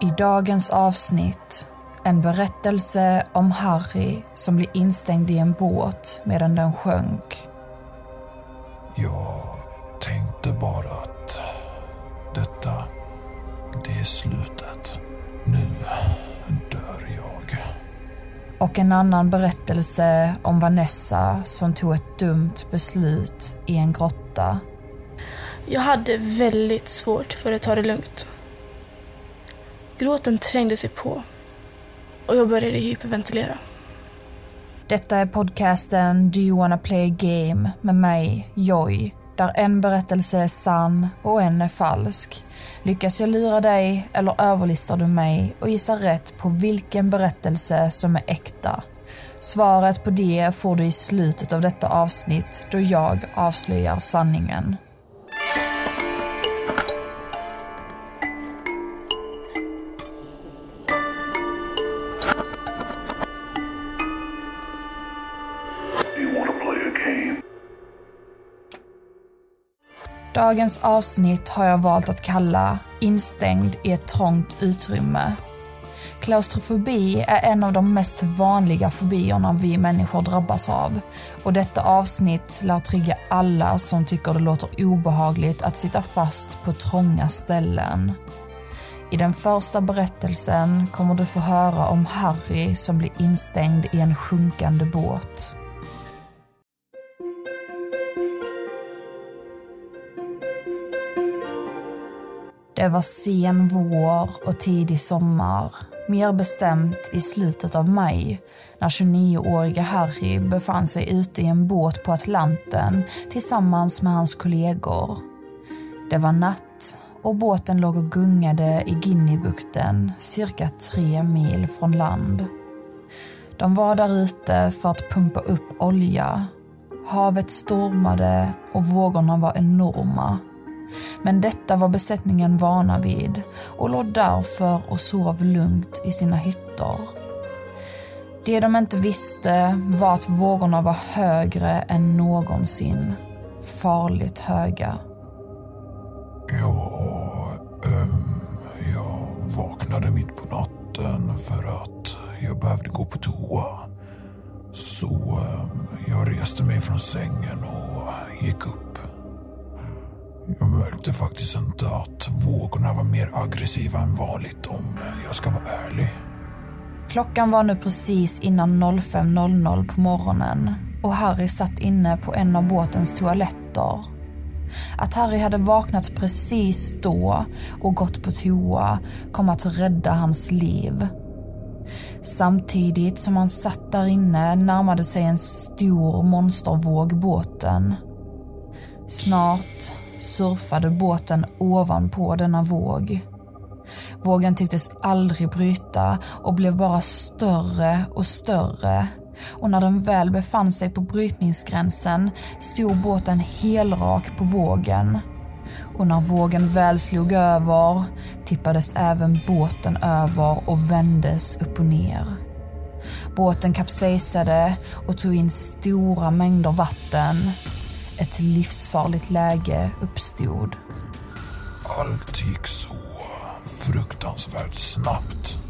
I dagens avsnitt en berättelse om Harry som blir instängd i en båt medan den sjönk. Jag tänkte bara att detta, det är slutet. Nu dör jag. Och en annan berättelse om Vanessa som tog ett dumt beslut i en grotta. Jag hade väldigt svårt för att ta det lugnt. Gråten trängde sig på och jag började hyperventilera. Detta är podcasten Do you wanna play a game med mig, Joy, där en berättelse är sann och en är falsk. Lyckas jag lura dig eller överlistar du mig och gissar rätt på vilken berättelse som är äkta? Svaret på det får du i slutet av detta avsnitt då jag avslöjar sanningen. Dagens avsnitt har jag valt att kalla Instängd i ett trångt utrymme. Klaustrofobi är en av de mest vanliga fobierna vi människor drabbas av och detta avsnitt lär trigga alla som tycker det låter obehagligt att sitta fast på trånga ställen. I den första berättelsen kommer du få höra om Harry som blir instängd i en sjunkande båt. Det var sen vår och tidig sommar. Mer bestämt i slutet av maj när 29-åriga Harry befann sig ute i en båt på Atlanten tillsammans med hans kollegor. Det var natt och båten låg och gungade i Guineabukten cirka tre mil från land. De var där ute för att pumpa upp olja. Havet stormade och vågorna var enorma men detta var besättningen vana vid och låg därför och sov lugnt i sina hytter. Det de inte visste var att vågorna var högre än någonsin. Farligt höga. Ja, ähm, jag vaknade mitt på natten för att jag behövde gå på toa. Så ähm, jag reste mig från sängen och gick upp. Jag märkte faktiskt inte att vågorna var mer aggressiva än vanligt om jag ska vara ärlig. Klockan var nu precis innan 05.00 på morgonen och Harry satt inne på en av båtens toaletter. Att Harry hade vaknat precis då och gått på toa kom att rädda hans liv. Samtidigt som han satt där inne närmade sig en stor monstervåg båten. Snart surfade båten ovanpå denna våg. Vågen tycktes aldrig bryta och blev bara större och större. Och när den väl befann sig på brytningsgränsen stod båten helrak på vågen. Och när vågen väl slog över tippades även båten över och vändes upp och ner. Båten kapsejsade och tog in stora mängder vatten ett livsfarligt läge uppstod. Allt gick så fruktansvärt snabbt.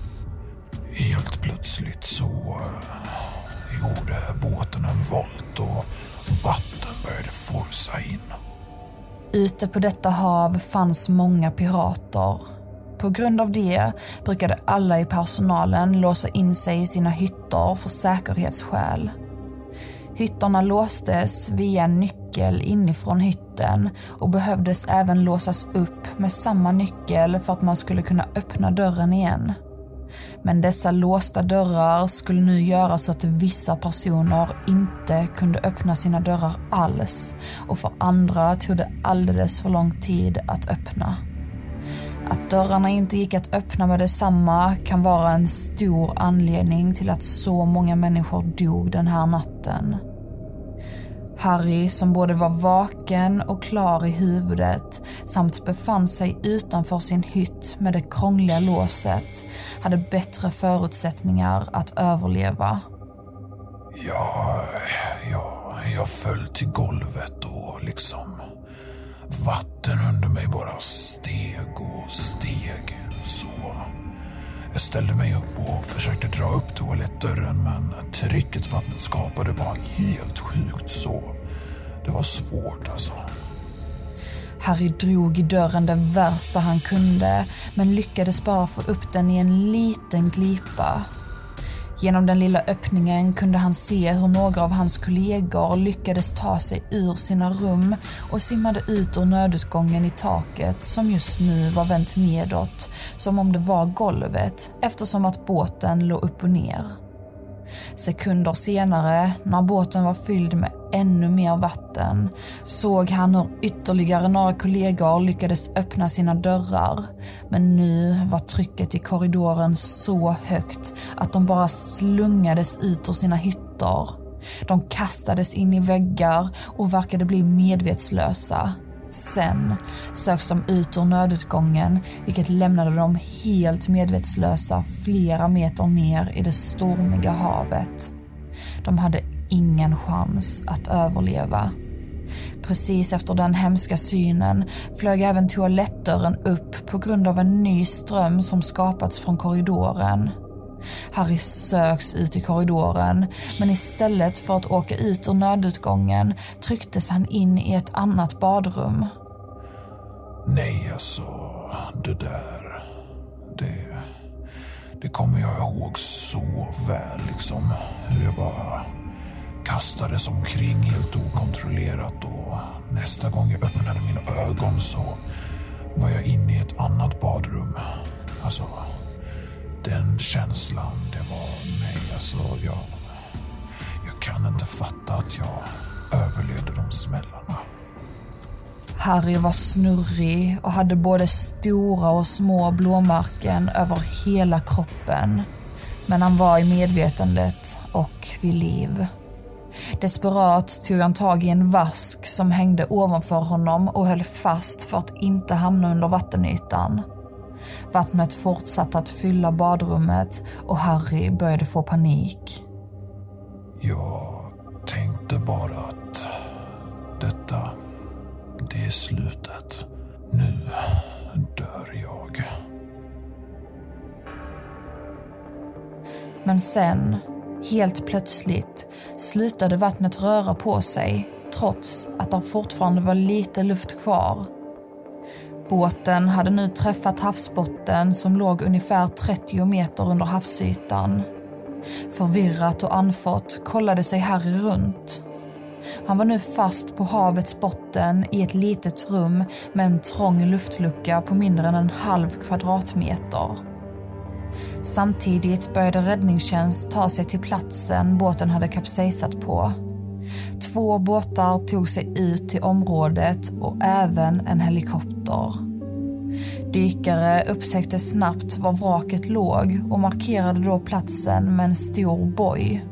Helt plötsligt så gjorde båten en volt och vatten började forsa in. Ute på detta hav fanns många pirater. På grund av det brukade alla i personalen låsa in sig i sina hytter för säkerhetsskäl. Hytterna låstes via en nyckel inifrån hytten och behövdes även låsas upp med samma nyckel för att man skulle kunna öppna dörren igen. Men dessa låsta dörrar skulle nu göra så att vissa personer inte kunde öppna sina dörrar alls och för andra tog det alldeles för lång tid att öppna. Att dörrarna inte gick att öppna med detsamma kan vara en stor anledning till att så många människor dog den här natten. Harry, som både var vaken och klar i huvudet samt befann sig utanför sin hytt med det krångliga låset, hade bättre förutsättningar att överleva. Ja, ja, jag föll till golvet och liksom vatten under mig bara steg och steg. Så jag ställde mig upp och försökte dra upp toalettdörren men trycket vattnet skapade var helt sjukt så det var svårt alltså. Harry drog i dörren det värsta han kunde men lyckades bara få upp den i en liten glipa. Genom den lilla öppningen kunde han se hur några av hans kollegor lyckades ta sig ur sina rum och simmade ut ur nödutgången i taket som just nu var vänt nedåt, som om det var golvet eftersom att båten låg upp och ner. Sekunder senare, när båten var fylld med ännu mer vatten, såg han hur ytterligare några kollegor lyckades öppna sina dörrar. Men nu var trycket i korridoren så högt att de bara slungades ut ur sina hytter. De kastades in i väggar och verkade bli medvetslösa. Sen söks de ut ur nödutgången vilket lämnade dem helt medvetslösa flera meter ner i det stormiga havet. De hade ingen chans att överleva. Precis efter den hemska synen flög även toalettdörren upp på grund av en ny ström som skapats från korridoren. Harry söks ut i korridoren, men istället för att åka ut ur nödutgången trycktes han in i ett annat badrum. Nej, alltså, det där... Det... Det kommer jag ihåg så väl, liksom. Hur jag bara kastades omkring helt okontrollerat och nästa gång jag öppnade mina ögon så var jag inne i ett annat badrum. Alltså, den känslan, det var mig. alltså jag... Jag kan inte fatta att jag överlevde de smällarna. Harry var snurrig och hade både stora och små blåmärken över hela kroppen. Men han var i medvetandet och vid liv. Desperat tog han tag i en vask som hängde ovanför honom och höll fast för att inte hamna under vattenytan. Vattnet fortsatte att fylla badrummet och Harry började få panik. Jag tänkte bara att detta, det är slutet. Nu dör jag. Men sen, helt plötsligt, slutade vattnet röra på sig trots att det fortfarande var lite luft kvar. Båten hade nu träffat havsbotten som låg ungefär 30 meter under havsytan. Förvirrat och andfått kollade sig Harry runt. Han var nu fast på havets botten i ett litet rum med en trång luftlucka på mindre än en halv kvadratmeter. Samtidigt började räddningstjänst ta sig till platsen båten hade kapsejsat på. Två båtar tog sig ut till området och även en helikopter. Dykare upptäckte snabbt var vraket låg och markerade då platsen med en stor boj.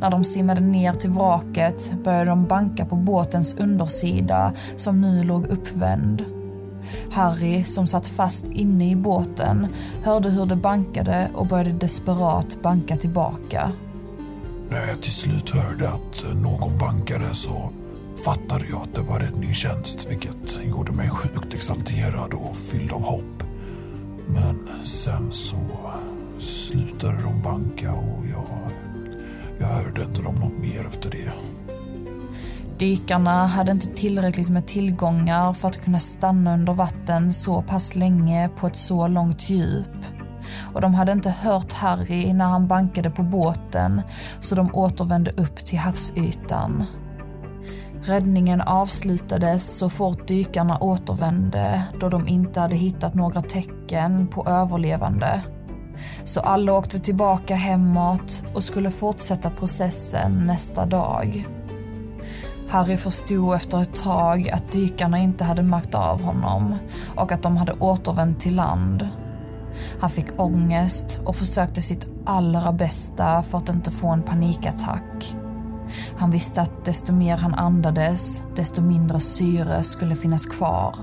När de simmade ner till vraket började de banka på båtens undersida som nu låg uppvänd. Harry, som satt fast inne i båten, hörde hur det bankade och började desperat banka tillbaka. När jag till slut hörde att någon bankade så fattade jag att det var räddningstjänst vilket gjorde mig sjukt exalterad och fylld av hopp. Men sen så slutade de banka och jag, jag hörde inte dem något mer efter det. Dykarna hade inte tillräckligt med tillgångar för att kunna stanna under vatten så pass länge på ett så långt djup. Och de hade inte hört Harry när han bankade på båten så de återvände upp till havsytan. Räddningen avslutades så fort dykarna återvände då de inte hade hittat några tecken på överlevande. Så alla åkte tillbaka hemåt och skulle fortsätta processen nästa dag. Harry förstod efter ett tag att dykarna inte hade märkt av honom och att de hade återvänt till land. Han fick ångest och försökte sitt allra bästa för att inte få en panikattack. Han visste att desto mer han andades, desto mindre syre skulle finnas kvar.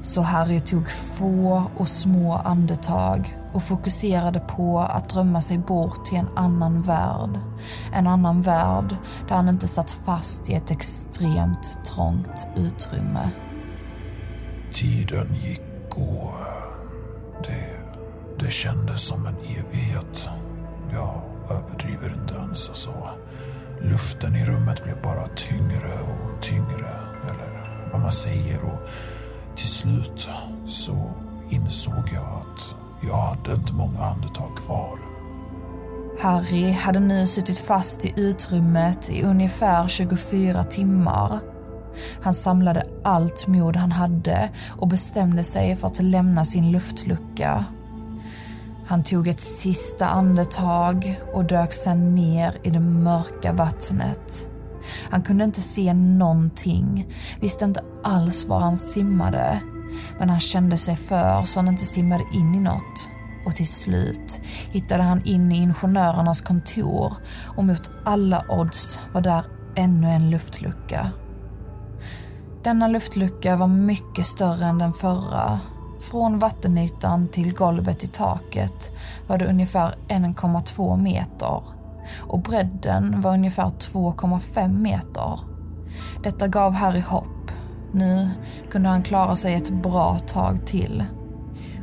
Så Harry tog få och små andetag och fokuserade på att drömma sig bort till en annan värld. En annan värld där han inte satt fast i ett extremt trångt utrymme. Tiden gick och det Det kändes som en evighet. Jag överdriver inte ens. Alltså, luften i rummet blev bara tyngre och tyngre. Eller vad man säger. Och till slut så insåg jag att jag hade inte många andetag kvar. Harry hade nu suttit fast i utrymmet i ungefär 24 timmar. Han samlade allt mod han hade och bestämde sig för att lämna sin luftlucka. Han tog ett sista andetag och dök sedan ner i det mörka vattnet. Han kunde inte se någonting, visste inte alls var han simmade. Men han kände sig för så han inte simmade in i något. Och till slut hittade han in i ingenjörernas kontor och mot alla odds var där ännu en luftlucka. Denna luftlucka var mycket större än den förra. Från vattenytan till golvet i taket var det ungefär 1,2 meter och bredden var ungefär 2,5 meter. Detta gav Harry hopp. Nu kunde han klara sig ett bra tag till.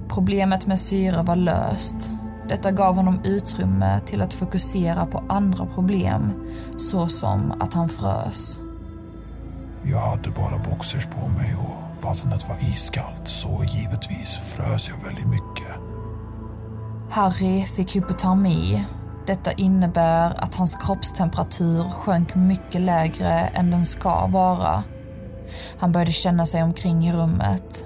Problemet med syre var löst. Detta gav honom utrymme till att fokusera på andra problem, såsom att han frös. Jag hade bara boxers på mig och vattnet var iskallt så givetvis frös jag väldigt mycket. Harry fick hypotermi. Detta innebär att hans kroppstemperatur sjönk mycket lägre än den ska vara. Han började känna sig omkring i rummet.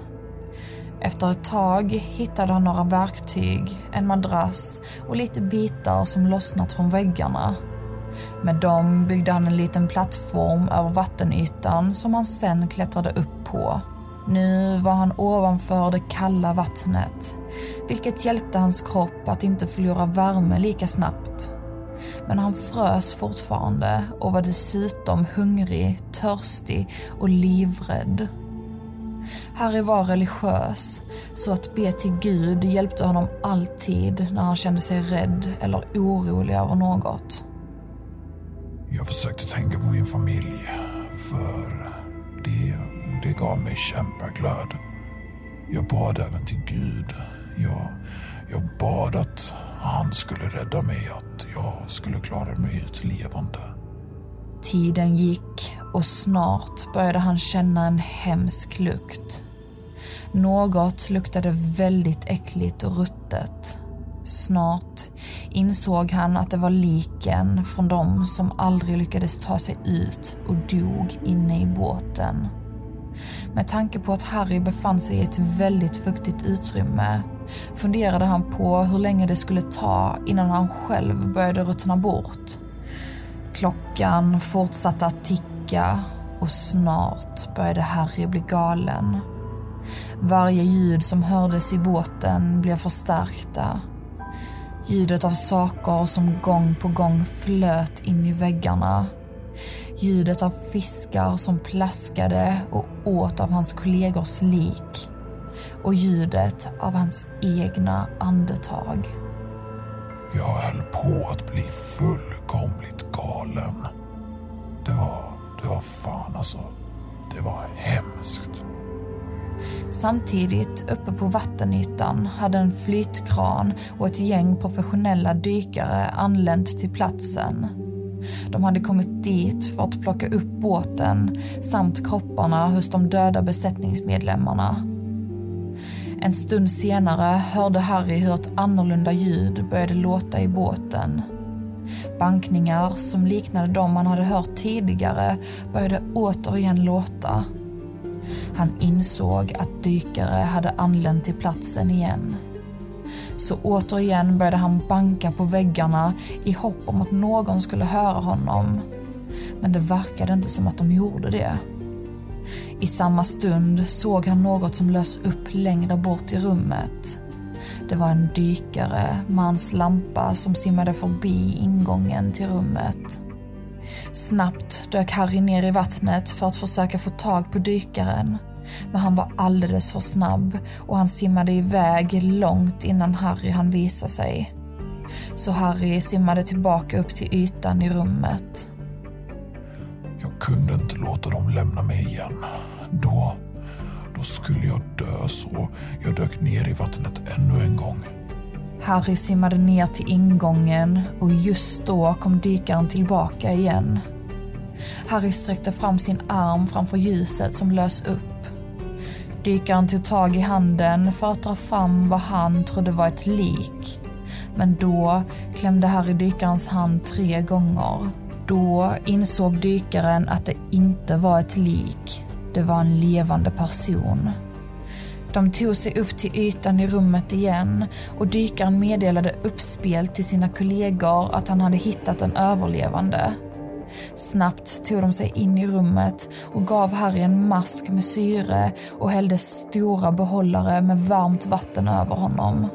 Efter ett tag hittade han några verktyg, en madrass och lite bitar som lossnat från väggarna. Med dem byggde han en liten plattform över vattenytan som han sen klättrade upp på. Nu var han ovanför det kalla vattnet, vilket hjälpte hans kropp att inte förlora värme lika snabbt. Men han frös fortfarande och var dessutom hungrig, törstig och livrädd. Harry var religiös, så att be till Gud hjälpte honom alltid när han kände sig rädd eller orolig över något. Jag försökte tänka på min familj, för det, det gav mig kämpaglöd. Jag bad även till Gud. Jag, jag bad att han skulle rädda mig, att jag skulle klara mig ut levande. Tiden gick och snart började han känna en hemsk lukt. Något luktade väldigt äckligt och ruttet. Snart insåg han att det var liken från de som aldrig lyckades ta sig ut och dog inne i båten. Med tanke på att Harry befann sig i ett väldigt fuktigt utrymme funderade han på hur länge det skulle ta innan han själv började ruttna bort. Klockan fortsatte att ticka och snart började Harry bli galen. Varje ljud som hördes i båten blev förstärkta Ljudet av saker som gång på gång flöt in i väggarna. Ljudet av fiskar som plaskade och åt av hans kollegors lik. Och ljudet av hans egna andetag. Jag höll på att bli fullkomligt galen. Det var, det var fan alltså, det var hemskt. Samtidigt, uppe på vattenytan, hade en flytkran och ett gäng professionella dykare anlänt till platsen. De hade kommit dit för att plocka upp båten samt kropparna hos de döda besättningsmedlemmarna. En stund senare hörde Harry hur ett annorlunda ljud började låta i båten. Bankningar som liknade de man hade hört tidigare började återigen låta han insåg att dykare hade anlänt till platsen igen. Så återigen började han banka på väggarna i hopp om att någon skulle höra honom. Men det verkade inte som att de gjorde det. I samma stund såg han något som lös upp längre bort i rummet. Det var en dykare med hans lampa som simmade förbi ingången till rummet. Snabbt dök Harry ner i vattnet för att försöka få tag på dykaren. Men han var alldeles för snabb och han simmade iväg långt innan Harry hann visa sig. Så Harry simmade tillbaka upp till ytan i rummet. Jag kunde inte låta dem lämna mig igen. Då, då skulle jag dö så jag dök ner i vattnet ännu en gång. Harry simmade ner till ingången och just då kom dykaren tillbaka igen. Harry sträckte fram sin arm framför ljuset som lös upp. Dykaren tog tag i handen för att dra fram vad han trodde var ett lik. Men då klämde Harry dykarens hand tre gånger. Då insåg dykaren att det inte var ett lik. Det var en levande person. De tog sig upp till ytan i rummet igen och dykaren meddelade uppspelt till sina kollegor att han hade hittat en överlevande. Snabbt tog de sig in i rummet och gav Harry en mask med syre och hällde stora behållare med varmt vatten över honom.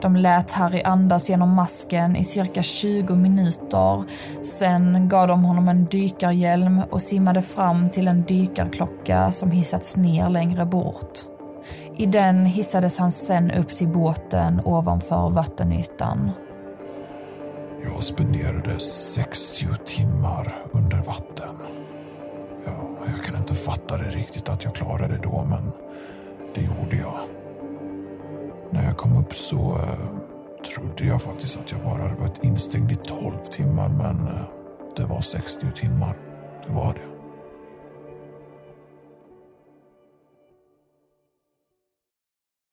De lät Harry andas genom masken i cirka 20 minuter. Sen gav de honom en dykarhjälm och simmade fram till en dykarklocka som hissats ner längre bort. I den hissades han sen upp till båten ovanför vattenytan. Jag spenderade 60 timmar under vatten. Ja, jag kan inte fatta det riktigt att jag klarade det då, men det gjorde jag. När jag kom upp så eh, trodde jag faktiskt att jag bara hade varit instängd i 12 timmar, men eh, det var 60 timmar. Det var det.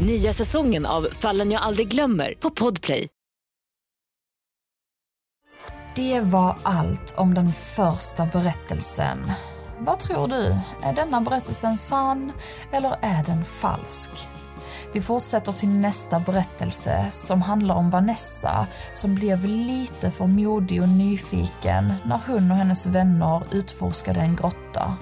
Nya säsongen av Fallen jag aldrig glömmer på Podplay. Det var allt om den första berättelsen. Vad tror du? Är denna berättelsen sann eller är den falsk? Vi fortsätter till nästa berättelse som handlar om Vanessa som blev lite för modig och nyfiken när hon och hennes vänner utforskade en grotta.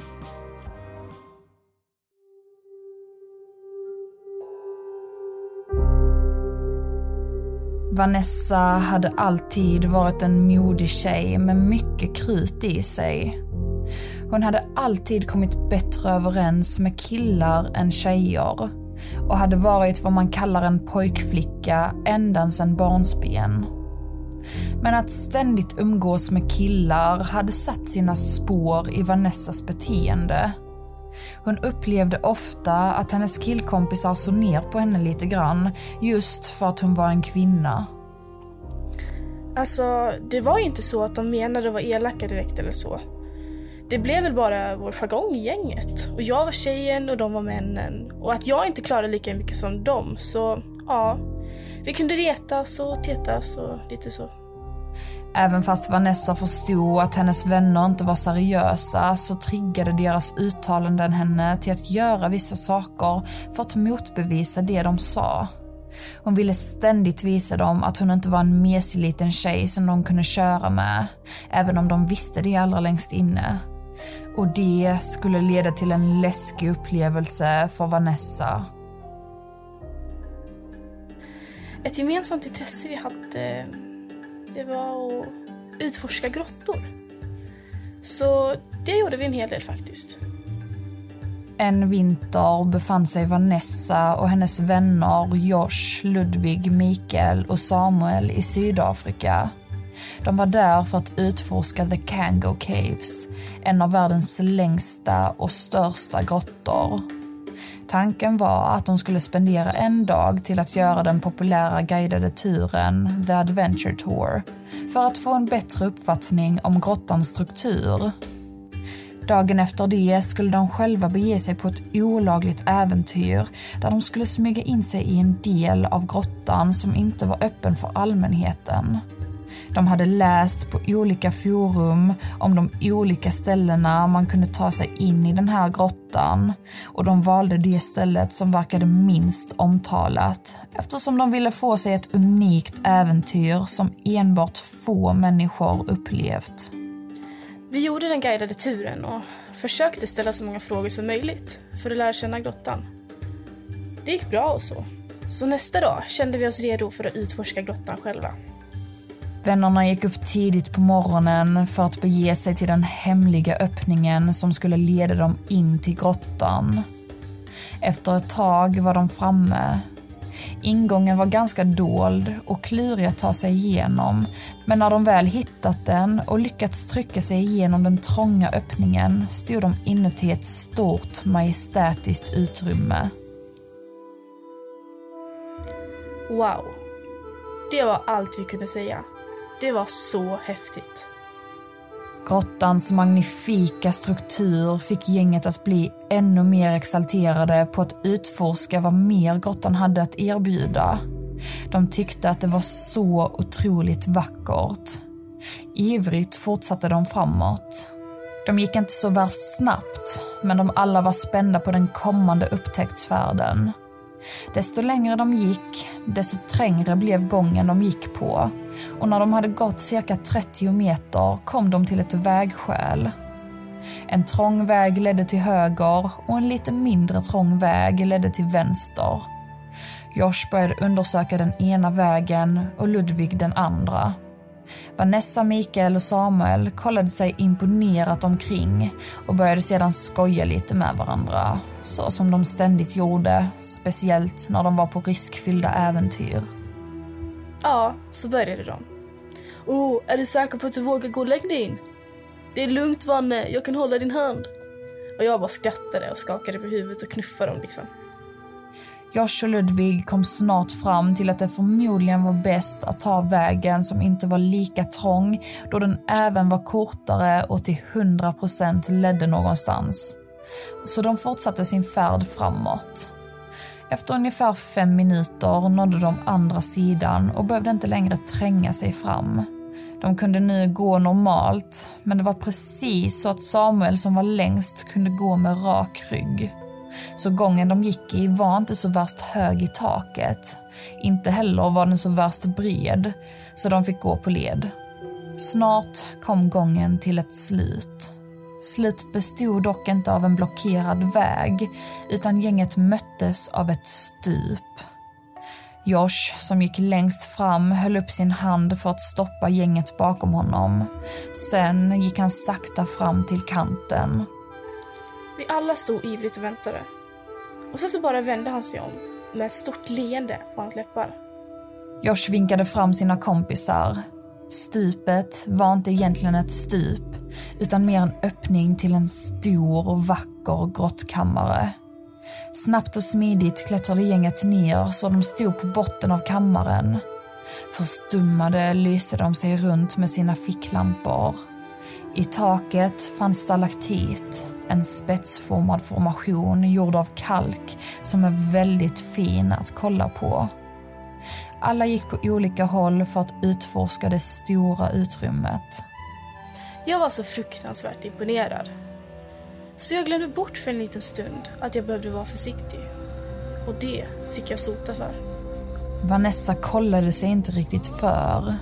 Vanessa hade alltid varit en modig tjej med mycket krut i sig. Hon hade alltid kommit bättre överens med killar än tjejer och hade varit vad man kallar en pojkflicka ända sedan barnsben. Men att ständigt umgås med killar hade satt sina spår i Vanessas beteende. Hon upplevde ofta att hennes killkompisar såg alltså ner på henne lite grann just för att hon var en kvinna. Alltså, det var ju inte så att de menade att vara elaka direkt eller så. Det blev väl bara vår jargong i gänget. Och jag var tjejen och de var männen. Och att jag inte klarade lika mycket som dem, så ja. Vi kunde retas och tetas och lite så. Även fast Vanessa förstod att hennes vänner inte var seriösa så triggade deras uttalanden henne till att göra vissa saker för att motbevisa det de sa. Hon ville ständigt visa dem att hon inte var en mesig liten tjej som de kunde köra med, även om de visste det allra längst inne. Och det skulle leda till en läskig upplevelse för Vanessa. Ett gemensamt intresse vi hade, det var att utforska grottor. Så det gjorde vi en hel del faktiskt. En vinter befann sig Vanessa och hennes vänner Josh, Ludvig, Mikael och Samuel i Sydafrika. De var där för att utforska The Kango Caves, en av världens längsta och största grottor. Tanken var att de skulle spendera en dag till att göra den populära guidade turen The Adventure Tour för att få en bättre uppfattning om grottans struktur. Dagen efter det skulle de själva bege sig på ett olagligt äventyr där de skulle smyga in sig i en del av grottan som inte var öppen för allmänheten. De hade läst på olika forum om de olika ställena man kunde ta sig in i den här grottan och de valde det stället som verkade minst omtalat eftersom de ville få sig ett unikt äventyr som enbart få människor upplevt. Vi gjorde den guidade turen och försökte ställa så många frågor som möjligt för att lära känna grottan. Det gick bra och så. Så nästa dag kände vi oss redo för att utforska grottan själva. Vännerna gick upp tidigt på morgonen för att bege sig till den hemliga öppningen som skulle leda dem in till grottan. Efter ett tag var de framme. Ingången var ganska dold och klurig att ta sig igenom men när de väl hittat den och lyckats trycka sig igenom den trånga öppningen stod de inuti ett stort majestätiskt utrymme. Wow. Det var allt vi kunde säga. Det var så häftigt. Grottans magnifika struktur fick gänget att bli ännu mer exalterade på att utforska vad mer grottan hade att erbjuda. De tyckte att det var så otroligt vackert. Ivrigt fortsatte de framåt. De gick inte så värst snabbt, men de alla var spända på den kommande upptäcktsfärden. Desto längre de gick, desto trängre blev gången de gick på och när de hade gått cirka 30 meter kom de till ett vägskäl. En trång väg ledde till höger och en lite mindre trång väg ledde till vänster. Josh började undersöka den ena vägen och Ludvig den andra. Vanessa, Mikael och Samuel kollade sig imponerat omkring och började sedan skoja lite med varandra. Så som de ständigt gjorde, speciellt när de var på riskfyllda äventyr. Ja, så började de. Oh, är du säker på att du vågar gå och lägga dig in? Det är lugnt Vanne, jag kan hålla din hand. Och jag bara skrattade och skakade på huvudet och knuffade dem liksom. Josh och Ludvig kom snart fram till att det förmodligen var bäst att ta vägen som inte var lika trång då den även var kortare och till 100% ledde någonstans. Så de fortsatte sin färd framåt. Efter ungefär fem minuter nådde de andra sidan och behövde inte längre tränga sig fram. De kunde nu gå normalt, men det var precis så att Samuel som var längst kunde gå med rak rygg. Så gången de gick i var inte så värst hög i taket. Inte heller var den så värst bred, så de fick gå på led. Snart kom gången till ett slut. Slutet bestod dock inte av en blockerad väg, utan gänget möttes av ett stup. Josh, som gick längst fram, höll upp sin hand för att stoppa gänget bakom honom. Sen gick han sakta fram till kanten. Vi alla stod ivrigt och väntade. Och sen så bara vände han sig om med ett stort leende på hans läppar. Josh vinkade fram sina kompisar. Stupet var inte egentligen ett stup, utan mer en öppning till en stor och vacker grottkammare. Snabbt och smidigt klättrade gänget ner så de stod på botten av kammaren. Förstummade lyste de sig runt med sina ficklampor. I taket fanns stalaktit, en spetsformad formation gjord av kalk som är väldigt fin att kolla på. Alla gick på olika håll för att utforska det stora utrymmet. Jag var så fruktansvärt imponerad. Så jag glömde bort för en liten stund att jag behövde vara försiktig. Och det fick jag sota för. Vanessa kollade sig inte riktigt för.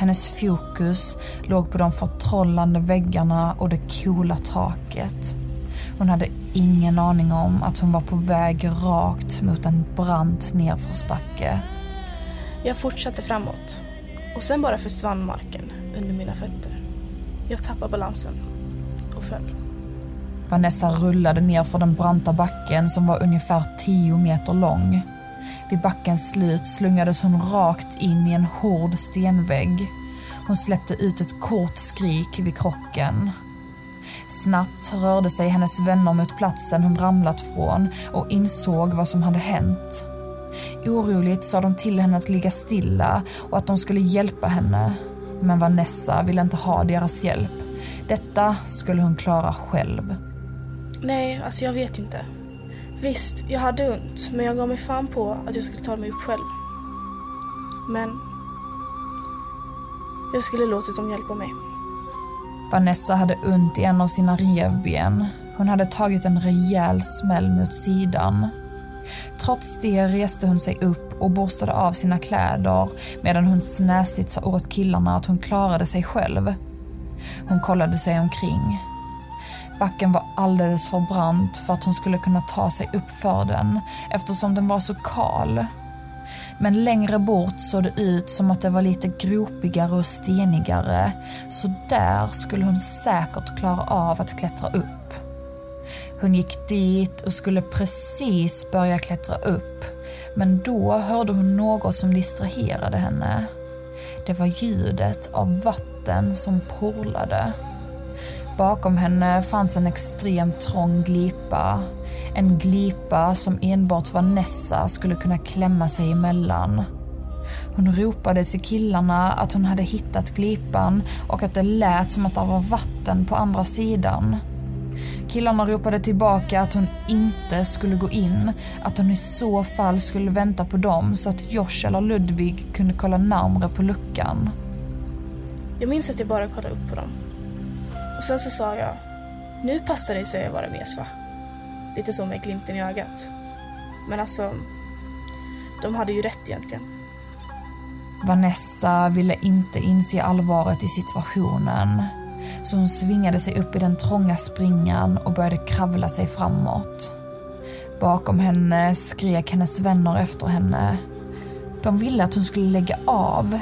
Hennes fokus låg på de förtrollande väggarna och det coola taket. Hon hade ingen aning om att hon var på väg rakt mot en brant nedförsbacke. Jag fortsatte framåt och sen bara försvann marken under mina fötter. Jag tappade balansen och föll. Vanessa rullade ner för den branta backen som var ungefär 10 meter lång. Vid backens slut slungades hon rakt in i en hård stenvägg. Hon släppte ut ett kort skrik vid krocken. Snabbt rörde sig hennes vänner mot platsen hon ramlat från och insåg vad som hade hänt. Oroligt sa de till henne att ligga stilla och att de skulle hjälpa henne. Men Vanessa ville inte ha deras hjälp. Detta skulle hon klara själv. Nej, alltså jag vet inte. Visst, jag hade ont, men jag gav mig fan på att jag skulle ta mig upp själv. Men... Jag skulle låtit dem hjälpa mig. Vanessa hade ont i en av sina revben. Hon hade tagit en rejäl smäll mot sidan. Trots det reste hon sig upp och borstade av sina kläder medan hon snäsigt sa åt killarna att hon klarade sig själv. Hon kollade sig omkring. Backen var alldeles för brant för att hon skulle kunna ta sig upp för den eftersom den var så kal. Men längre bort såg det ut som att det var lite gropigare och stenigare, så där skulle hon säkert klara av att klättra upp. Hon gick dit och skulle precis börja klättra upp, men då hörde hon något som distraherade henne. Det var ljudet av vatten som porlade. Bakom henne fanns en extremt trång glipa. En glipa som enbart Vanessa skulle kunna klämma sig emellan. Hon ropade till killarna att hon hade hittat glipan och att det lät som att det var vatten på andra sidan. Killarna ropade tillbaka att hon inte skulle gå in, att hon i så fall skulle vänta på dem så att Josh eller Ludvig kunde kolla närmre på luckan. Jag minns att jag bara kollade upp på dem. Och sen så sa jag, nu passar det sig att vara med va? Lite så med glimten i ögat. Men alltså, de hade ju rätt egentligen. Vanessa ville inte inse allvaret i situationen. Så hon svingade sig upp i den trånga springan och började kravla sig framåt. Bakom henne skrek hennes vänner efter henne. De ville att hon skulle lägga av,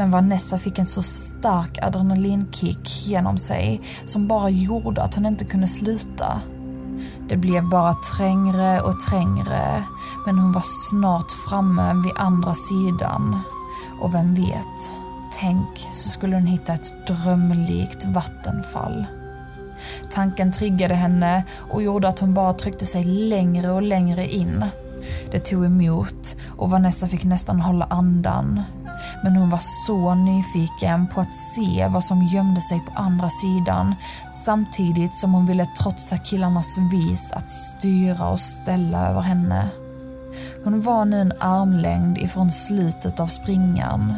men Vanessa fick en så stark adrenalinkick genom sig som bara gjorde att hon inte kunde sluta. Det blev bara trängre och trängre, men hon var snart framme vid andra sidan. Och vem vet, tänk så skulle hon hitta ett drömlikt vattenfall. Tanken triggade henne och gjorde att hon bara tryckte sig längre och längre in. Det tog emot och Vanessa fick nästan hålla andan. Men hon var så nyfiken på att se vad som gömde sig på andra sidan samtidigt som hon ville trotsa killarnas vis att styra och ställa över henne. Hon var nu en armlängd ifrån slutet av springan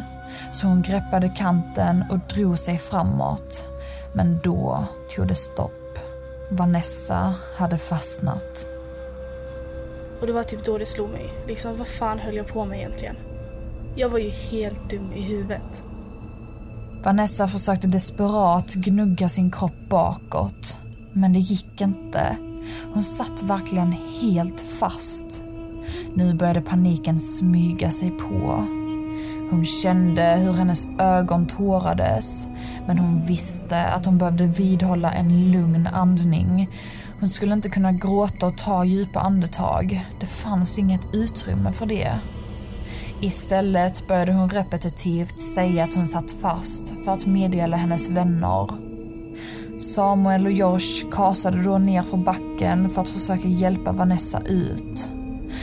så hon greppade kanten och drog sig framåt. Men då tog det stopp. Vanessa hade fastnat. Och det var typ då det slog mig. Liksom, vad fan höll jag på med egentligen? Jag var ju helt dum i huvudet. Vanessa försökte desperat gnugga sin kropp bakåt. Men det gick inte. Hon satt verkligen helt fast. Nu började paniken smyga sig på. Hon kände hur hennes ögon tårades, men hon visste att hon behövde vidhålla en lugn andning. Hon skulle inte kunna gråta och ta djupa andetag. Det fanns inget utrymme för det. Istället började hon repetitivt säga att hon satt fast för att meddela hennes vänner. Samuel och Josh kasade då ner för backen för att försöka hjälpa Vanessa ut.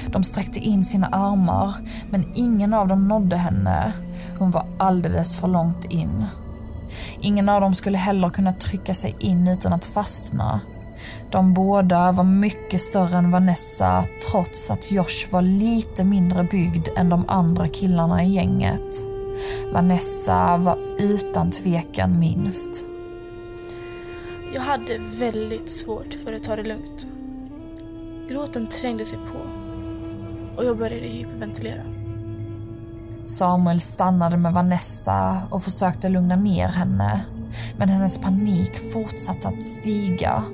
De sträckte in sina armar, men ingen av dem nådde henne. Hon var alldeles för långt in. Ingen av dem skulle heller kunna trycka sig in utan att fastna. De båda var mycket större än Vanessa trots att Josh var lite mindre byggd än de andra killarna i gänget. Vanessa var utan tvekan minst. Jag hade väldigt svårt för att ta det lugnt. Gråten trängde sig på och jag började hyperventilera. Samuel stannade med Vanessa och försökte lugna ner henne. Men hennes panik fortsatte att stiga.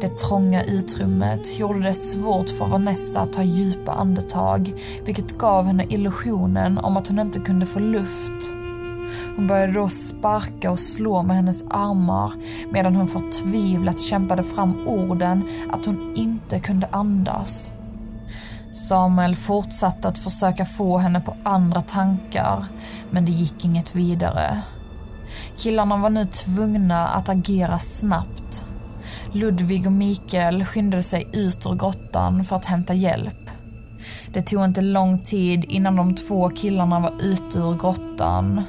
Det trånga utrymmet gjorde det svårt för Vanessa att ta djupa andetag, vilket gav henne illusionen om att hon inte kunde få luft. Hon började då sparka och slå med hennes armar medan hon förtvivlat kämpade fram orden att hon inte kunde andas. Samuel fortsatte att försöka få henne på andra tankar, men det gick inget vidare. Killarna var nu tvungna att agera snabbt. Ludvig och Mikael skyndade sig ut ur grottan för att hämta hjälp. Det tog inte lång tid innan de två killarna var ute ur grottan.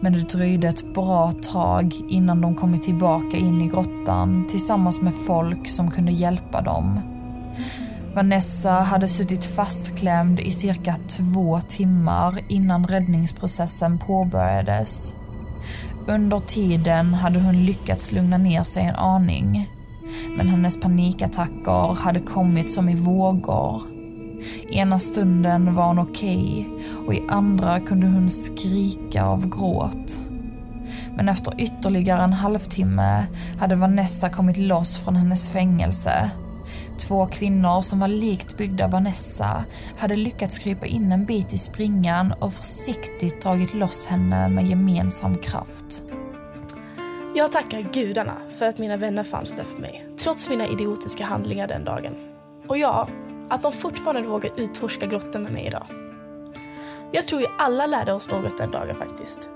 Men det dröjde ett bra tag innan de kommit tillbaka in i grottan tillsammans med folk som kunde hjälpa dem. Vanessa hade suttit fastklämd i cirka två timmar innan räddningsprocessen påbörjades. Under tiden hade hon lyckats lugna ner sig en aning. Men hennes panikattacker hade kommit som i vågor. Ena stunden var hon okej okay, och i andra kunde hon skrika av gråt. Men efter ytterligare en halvtimme hade Vanessa kommit loss från hennes fängelse två kvinnor som var likt byggda Vanessa hade lyckats krypa in en bit i springan och försiktigt tagit loss henne med gemensam kraft. Jag tackar gudarna för att mina vänner fanns där för mig, trots mina idiotiska handlingar den dagen. Och ja, att de fortfarande vågar utforska grottan med mig idag. Jag tror vi alla lärde oss något den dagen faktiskt.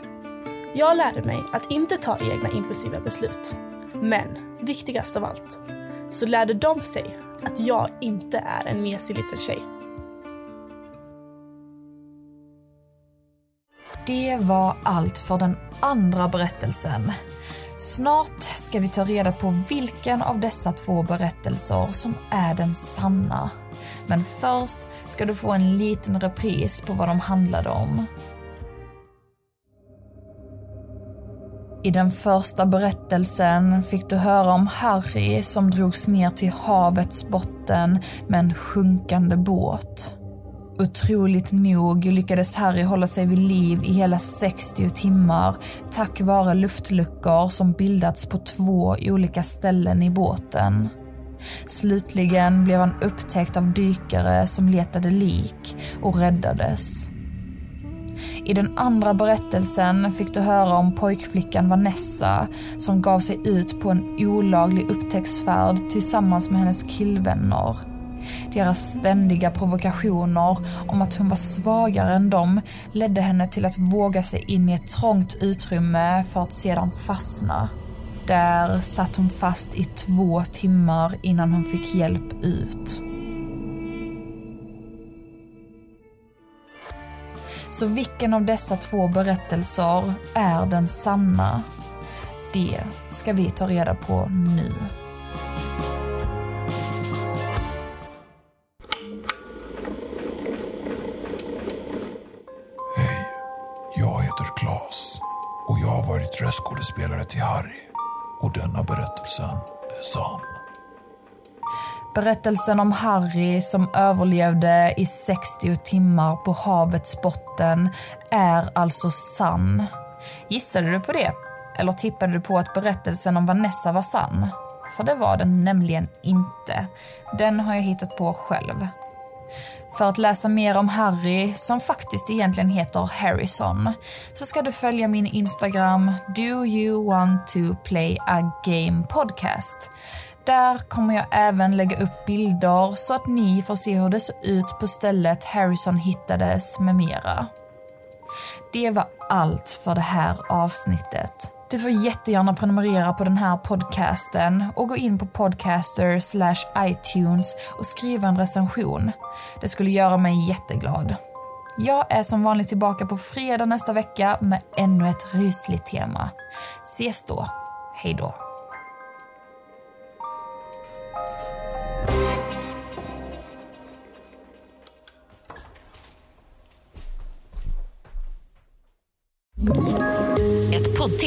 Jag lärde mig att inte ta egna impulsiva beslut. Men, viktigast av allt, så lärde de sig att jag inte är en mesig liten tjej. Det var allt för den andra berättelsen. Snart ska vi ta reda på vilken av dessa två berättelser som är den sanna. Men först ska du få en liten repris på vad de handlade om. I den första berättelsen fick du höra om Harry som drogs ner till havets botten med en sjunkande båt. Otroligt nog lyckades Harry hålla sig vid liv i hela 60 timmar tack vare luftluckor som bildats på två olika ställen i båten. Slutligen blev han upptäckt av dykare som letade lik och räddades. I den andra berättelsen fick du höra om pojkflickan Vanessa som gav sig ut på en olaglig upptäcktsfärd tillsammans med hennes killvänner. Deras ständiga provokationer om att hon var svagare än dem ledde henne till att våga sig in i ett trångt utrymme för att sedan fastna. Där satt hon fast i två timmar innan hon fick hjälp ut. Så vilken av dessa två berättelser är den sanna? Det ska vi ta reda på nu. Skådespelare till Harry. Och denna berättelsen är sann. Berättelsen om Harry som överlevde i 60 timmar på havets botten är alltså sann. Gissade du på det? Eller tippade du på att berättelsen om Vanessa var sann? För det var den nämligen inte. Den har jag hittat på själv. För att läsa mer om Harry, som faktiskt egentligen heter Harrison, så ska du följa min Instagram Do you want to play a game podcast. Där kommer jag även lägga upp bilder så att ni får se hur det såg ut på stället Harrison hittades med mera. Det var allt för det här avsnittet. Du får jättegärna prenumerera på den här podcasten och gå in på podcaster slash iTunes och skriva en recension. Det skulle göra mig jätteglad. Jag är som vanligt tillbaka på fredag nästa vecka med ännu ett rysligt tema. Ses då. Hej då.